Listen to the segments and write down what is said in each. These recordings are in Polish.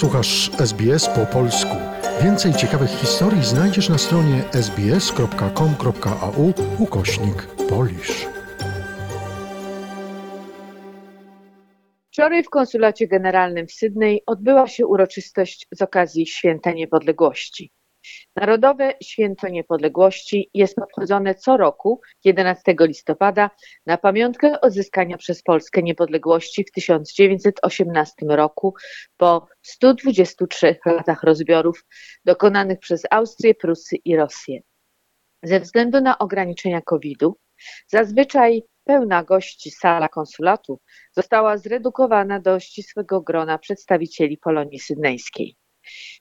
Słuchasz SBS po polsku. Więcej ciekawych historii znajdziesz na stronie sbs.com.au ukośnik polisz. Wczoraj w Konsulacie Generalnym w Sydney odbyła się uroczystość z okazji Święta Niepodległości. Narodowe Święto Niepodległości jest obchodzone co roku 11 listopada na pamiątkę odzyskania przez Polskę niepodległości w 1918 roku po 123 latach rozbiorów dokonanych przez Austrię, Prusy i Rosję. Ze względu na ograniczenia COVID-u, zazwyczaj pełna gości sala konsulatu została zredukowana do ścisłego grona przedstawicieli Polonii Sydnejskiej.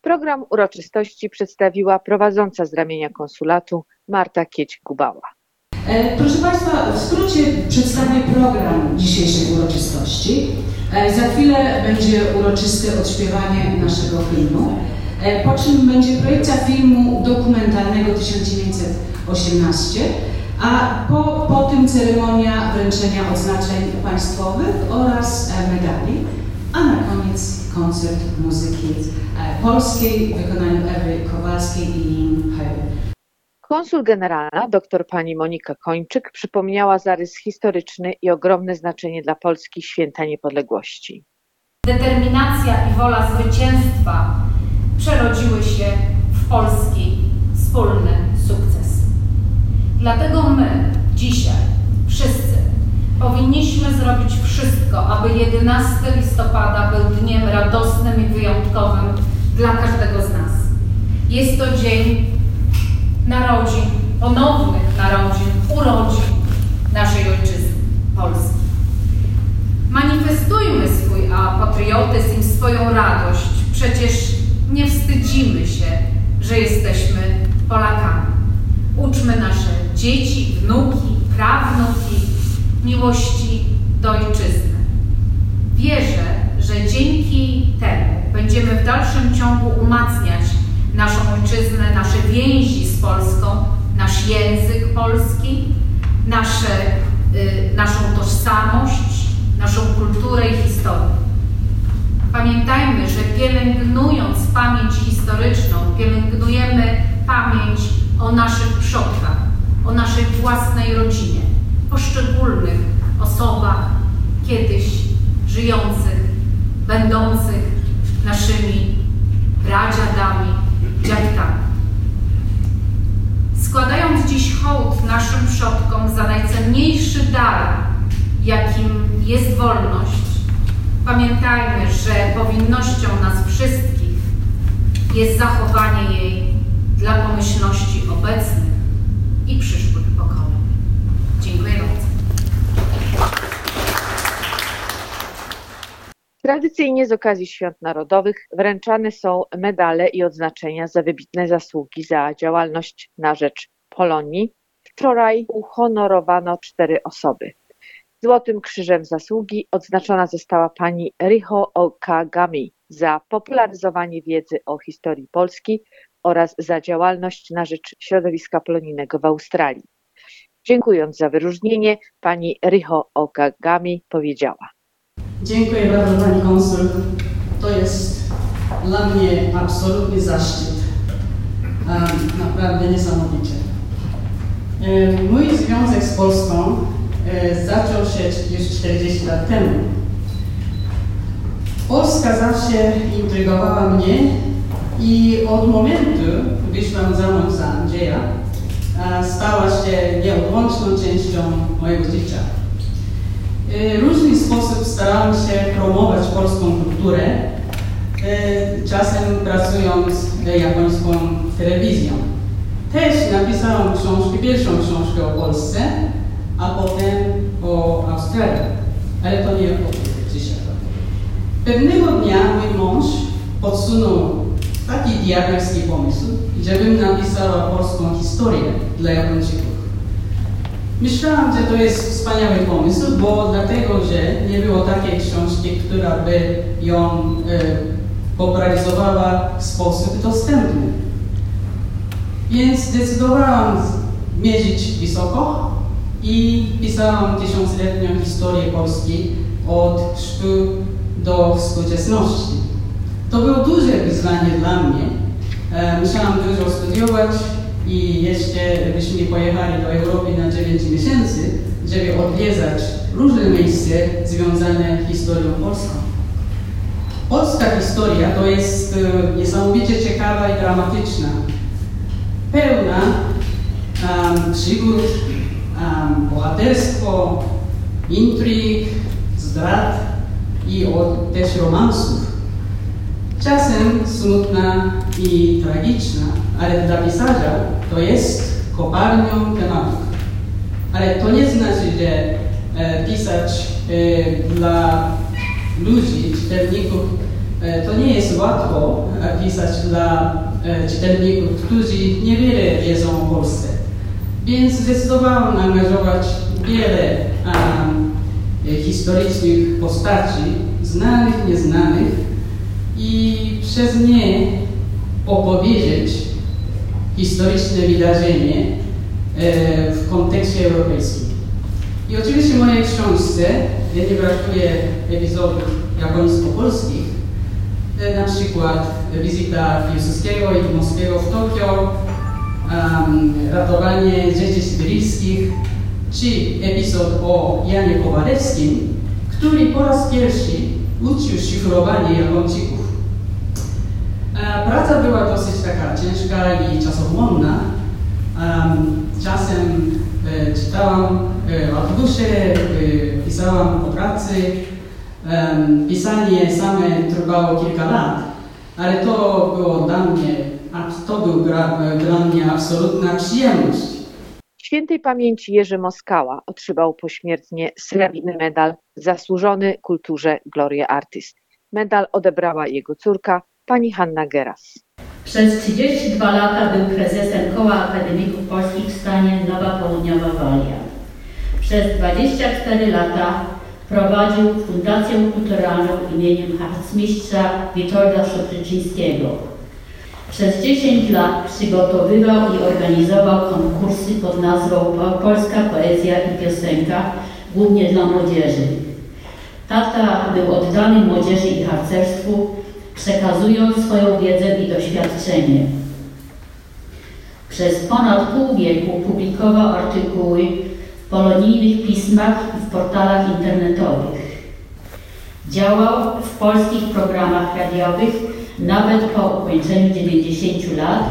Program uroczystości przedstawiła prowadząca z ramienia konsulatu Marta Kieć-Gubała. E, proszę Państwa, w skrócie przedstawię program dzisiejszej uroczystości. E, za chwilę będzie uroczyste odśpiewanie naszego hymnu, e, po czym będzie projekcja filmu dokumentalnego 1918, a po, po tym ceremonia wręczenia odznaczeń państwowych oraz medali, a na koniec koncert muzyki e, polskiej w wykonaniu Ewy Kowalskiej i Lin. Konsul generalna dr pani Monika Kończyk przypomniała zarys historyczny i ogromne znaczenie dla Polski święta niepodległości. Determinacja i wola zwycięstwa przerodziły się w polski wspólny sukces. Dlatego my dzisiaj wszyscy Powinniśmy zrobić wszystko, aby 11 listopada był dniem radosnym i wyjątkowym dla każdego z nas. Jest to dzień narodzin, ponownych narodzin, urodzin naszej ojczyzny, Polski. Manifestujmy swój patriotyzm swoją radość. Przecież nie wstydzimy się, że jesteśmy Polakami. Uczmy nasze dzieci, wnuki, prawnuki, miłości do ojczyzny. Wierzę, że dzięki temu będziemy w dalszym ciągu umacniać naszą ojczyznę, nasze więzi z Polską, nasz język polski, nasze, y, naszą tożsamość, naszą kulturę i historię. Pamiętajmy, że pielęgnując pamięć historyczną, pielęgnujemy pamięć o naszych przodkach, o naszej własnej rodzinie poszczególnych osobach kiedyś żyjących, będących naszymi pradziadami, dziadkami. Składając dziś hołd naszym przodkom za najcenniejszy dar, jakim jest wolność, pamiętajmy, że powinnością nas wszystkich jest zachowanie jej dla pomyślności obecnych i przyszłych pokoleń. Dziękuję bardzo. Tradycyjnie z okazji Świąt Narodowych wręczane są medale i odznaczenia za wybitne zasługi za działalność na rzecz Polonii. Wczoraj uhonorowano cztery osoby. Złotym Krzyżem Zasługi odznaczona została pani Riho Okagami za popularyzowanie wiedzy o historii Polski oraz za działalność na rzecz środowiska polonijnego w Australii. Dziękując za wyróżnienie, pani Riho Okagami powiedziała. Dziękuję bardzo pani konsul. To jest dla mnie absolutny zaszczyt. Naprawdę niesamowicie. Mój związek z Polską e, zaczął się już 40 lat temu. Polska zawsze intrygowała mnie i od momentu wyszłam za mąż za Andrzeja, stała się nieodłączną częścią mojego życia. W różny sposób starałam się promować polską kulturę, czasem pracując japońską telewizją. Też napisałam książkę, pierwszą książkę o Polsce, a potem o Australii. Ale to nie o dzisiaj. Pewnego dnia mój mąż podsunął taki diabelski pomysł, żebym napisała polską historię dla Japończyków. Myślałam, że to jest wspaniały pomysł, bo dlatego, że nie było takiej książki, która by ją e, w sposób dostępny. Więc zdecydowałam mierzyć wysoko i pisałam tysiącletnią historię Polski od sztu do współczesności. To było duże wyzwanie dla mnie. E, Musiałam dużo studiować i jeszcze byśmy pojechali do Europy na 9 miesięcy, żeby odwiedzać różne miejsca związane z historią polską. Polska historia to jest e, niesamowicie ciekawa i dramatyczna. Pełna um, przygód, um, bohaterstwo, intryg, zdrad i o, też romansów. Czasem smutna i tragiczna, ale dla pisarza to jest kopalnią tematów. Ale to nie znaczy, że e, pisać e, dla ludzi, czytelników, e, to nie jest łatwo e, pisać dla e, czytelników, którzy niewiele wiedzą o Polsce. Więc zdecydowałem angażować wiele um, historycznych postaci, znanych, nieznanych, i przez nie opowiedzieć historyczne wydarzenie e, w kontekście europejskim. I oczywiście w mojej książce nie brakuje epizodów japońsko-polskich, e, na przykład wizyta Piłsudskiego i Dmowskiego w Tokio, um, ratowanie dzieci syryjskich, czy epizod o Janie Kowalewskim, który po raz pierwszy uczył szyfrowanie Japończyków. Praca była dosyć taka ciężka i czasochłonna. Czasem e, czytałam e, artykusze, e, pisałam po pracy. Pisanie same trwało kilka lat, ale to było dla mnie, to był dla mnie absolutna przyjemność. Świętej pamięci Jerzy Moskała otrzymał pośmiertnie srebrny medal zasłużony kulturze Gloria Artist. Medal odebrała jego córka, pani Hanna Geras. Przez 32 lata był prezesem Koła Akademików Polskich w stanie Nowa Południowa Walia. Przez 24 lata prowadził Fundację Kulturalną imieniem harcmistrza Witolda Szopryczyńskiego. Przez 10 lat przygotowywał i organizował konkursy pod nazwą Po- Polska Poezja i Piosenka, głównie dla młodzieży. Tata był oddany młodzieży i harcerstwu, przekazując swoją wiedzę i doświadczenie. Przez ponad pół wieku publikował artykuły w polonijnych pismach i w portalach internetowych. Działał w polskich programach radiowych nawet po ukończeniu 90 lat.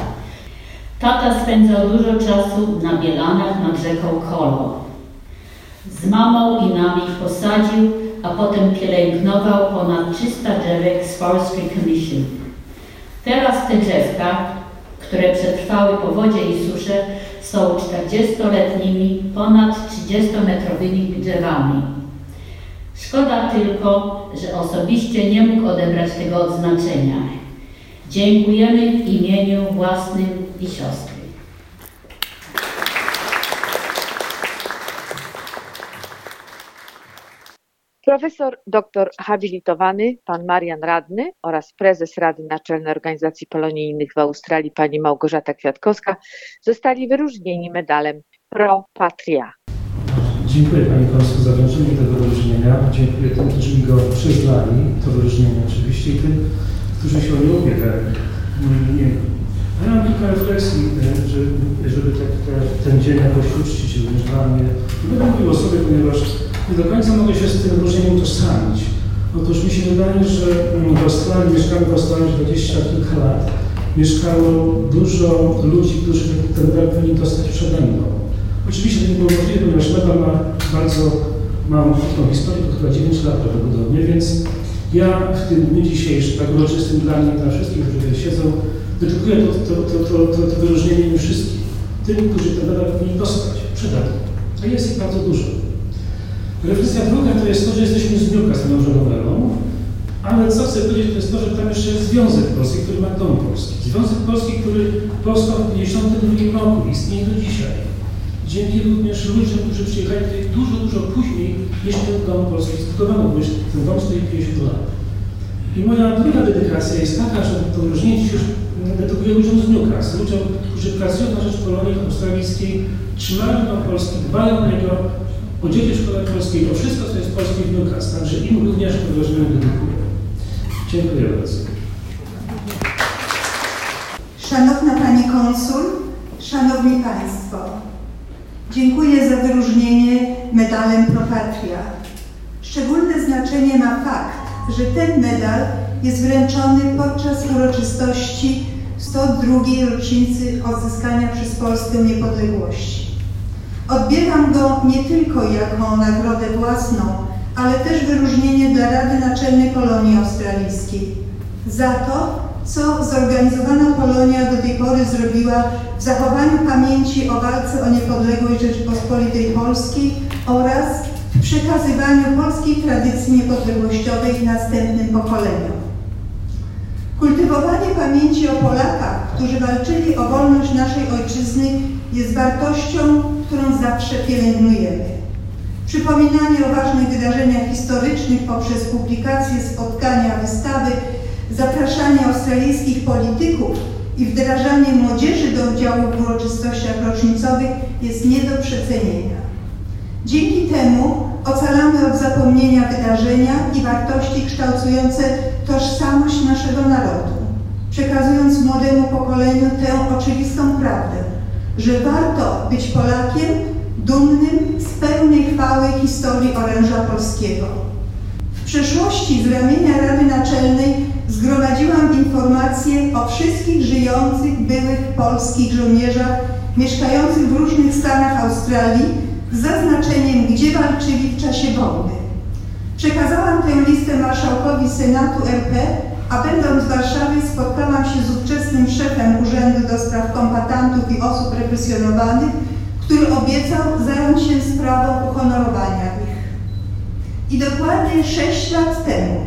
Tata spędzał dużo czasu na Bielanach nad rzeką Kolo. Z mamą i nami posadził, a potem pielęgnował ponad 300 drzewek z Forestry Commission. Teraz te drzewka, które przetrwały powodzie i susze, są 40-letnimi, ponad 30-metrowymi drzewami. Szkoda tylko, że osobiście nie mógł odebrać tego odznaczenia. Dziękujemy w imieniu własnym i siostry. Profesor doktor habilitowany pan Marian Radny oraz prezes Rady Naczelnej Organizacji Polonijnych w Australii pani Małgorzata Kwiatkowska zostali wyróżnieni medalem Pro Patria. Dziękuję Panie Konsul za wręczenie tego wyróżnienia. Dziękuję tym, którzy mi go przyznali, to wyróżnienie oczywiście, i tym, którzy się o nie ubiegali. A ja mam kilka refleksji, e, że, żeby tak, te, ten dzień jakoś uczcić mnie. Nie będę mówił o sobie, ponieważ nie do końca mogę się z tym wyróżnieniem utożsamić. Otóż mi się wydaje, że mm, w Australii, mieszkamy w Australii 20 kilka lat, mieszkało dużo ludzi, którzy ten medal powinni dostać przede mną. Oczywiście to nie było możliwe, ponieważ medal ma bardzo małą krótką historię, to chyba 9 lat prawdopodobnie, więc ja w tym dniu dzisiejszym, tak uroczystym dla mnie, dla wszystkich, którzy tutaj siedzą, dedykuję to, to, to, to, to, to wyróżnienie im wszystkim. Tym, którzy ten medal powinni dostać przede mną. A jest ich bardzo dużo. Refleksja druga to jest to, że jesteśmy z Newcastle Nowelą, ale co chcę powiedzieć, to jest to, że tam jeszcze jest Związek Polski, który ma dom polski. Związek Polski, który powstał w 1952 roku, istnieje do dzisiaj. Dzięki również ludziom, którzy przyjechali tutaj dużo, dużo później niż ten dom polski zbudowano, bo ten dom stoi 50 lat. I moja druga dedykacja jest taka, że dziś już dedykuję ludziom z Newcastle, ludziom, którzy pracują na rzecz Polonii australijskiej, trzymają dom polski, dbają o niego, o dzieci szkoły polskiej, o wszystko, co jest polskie w Lukas, także im również poważnie dedykuję. Dziękuję bardzo. Szanowna Pani Konsul, Szanowni Państwo, dziękuję za wyróżnienie medalem Pro Patria. Szczególne znaczenie ma fakt, że ten medal jest wręczony podczas uroczystości 102. rocznicy odzyskania przez Polskę niepodległości. Odbieram go nie tylko jako nagrodę własną, ale też wyróżnienie dla Rady Naczelnej Polonii Australijskiej za to, co zorganizowana Polonia do tej pory zrobiła w zachowaniu pamięci o walce o niepodległość Rzeczypospolitej Polskiej oraz w przekazywaniu polskiej tradycji niepodległościowej następnym pokoleniom. Kultywowanie pamięci o Polakach, którzy walczyli o wolność naszej ojczyzny, jest wartością, którą zawsze pielęgnujemy. Przypominanie o ważnych wydarzeniach historycznych poprzez publikacje, spotkania, wystawy, zapraszanie australijskich polityków i wdrażanie młodzieży do udziału w uroczystościach rocznicowych jest nie do przecenienia. Dzięki temu ocalamy od zapomnienia wydarzenia i wartości kształtujące tożsamość naszego narodu, przekazując młodemu pokoleniu tę oczywistą prawdę, że warto być Polakiem dumnym z pełnej chwały historii oręża polskiego. W przeszłości z ramienia Rady Naczelnej zgromadziłam informacje o wszystkich żyjących byłych polskich żołnierzach mieszkających w różnych stanach Australii z zaznaczeniem, gdzie walczyli w czasie wojny. Przekazałam tę listę marszałkowi Senatu RP, a będąc w Warszawie spotkałam się z ówczesnym szefem Urzędu do Spraw Kombatantów i Osób Represjonowanych, który obiecał zająć się sprawą uhonorowania ich. I dokładnie sześć lat temu,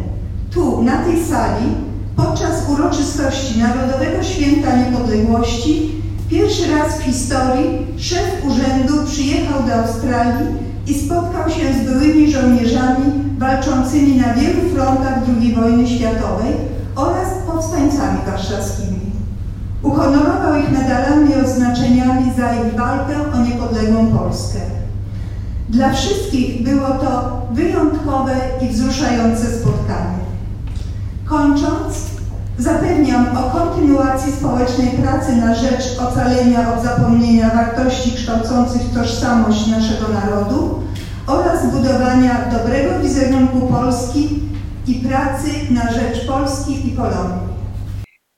tu, na tej sali, podczas uroczystości Narodowego Święta Niepodległości, pierwszy raz w historii szef urzędu przyjechał do Australii i spotkał się z byłymi żołnierzami walczącymi na wielu frontach II wojny światowej oraz powstańcami warszawskimi. Uhonorował ich medalami i odznaczeniami za ich walkę o niepodległą Polskę. Dla wszystkich było to wyjątkowe i wzruszające spotkanie. Kończąc, kontynuacji społecznej pracy na rzecz ocalenia od zapomnienia wartości kształcących tożsamość naszego narodu oraz budowania dobrego wizerunku Polski i pracy na rzecz Polski i Polonii.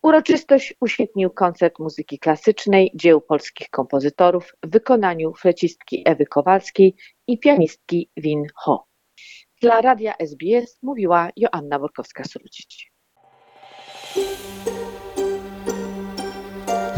Uroczystość uświetnił koncert muzyki klasycznej dzieł polskich kompozytorów w wykonaniu flecistki Ewy Kowalskiej i pianistki Win Ho. Dla radia SBS mówiła Joanna Borkowska-Srudzić.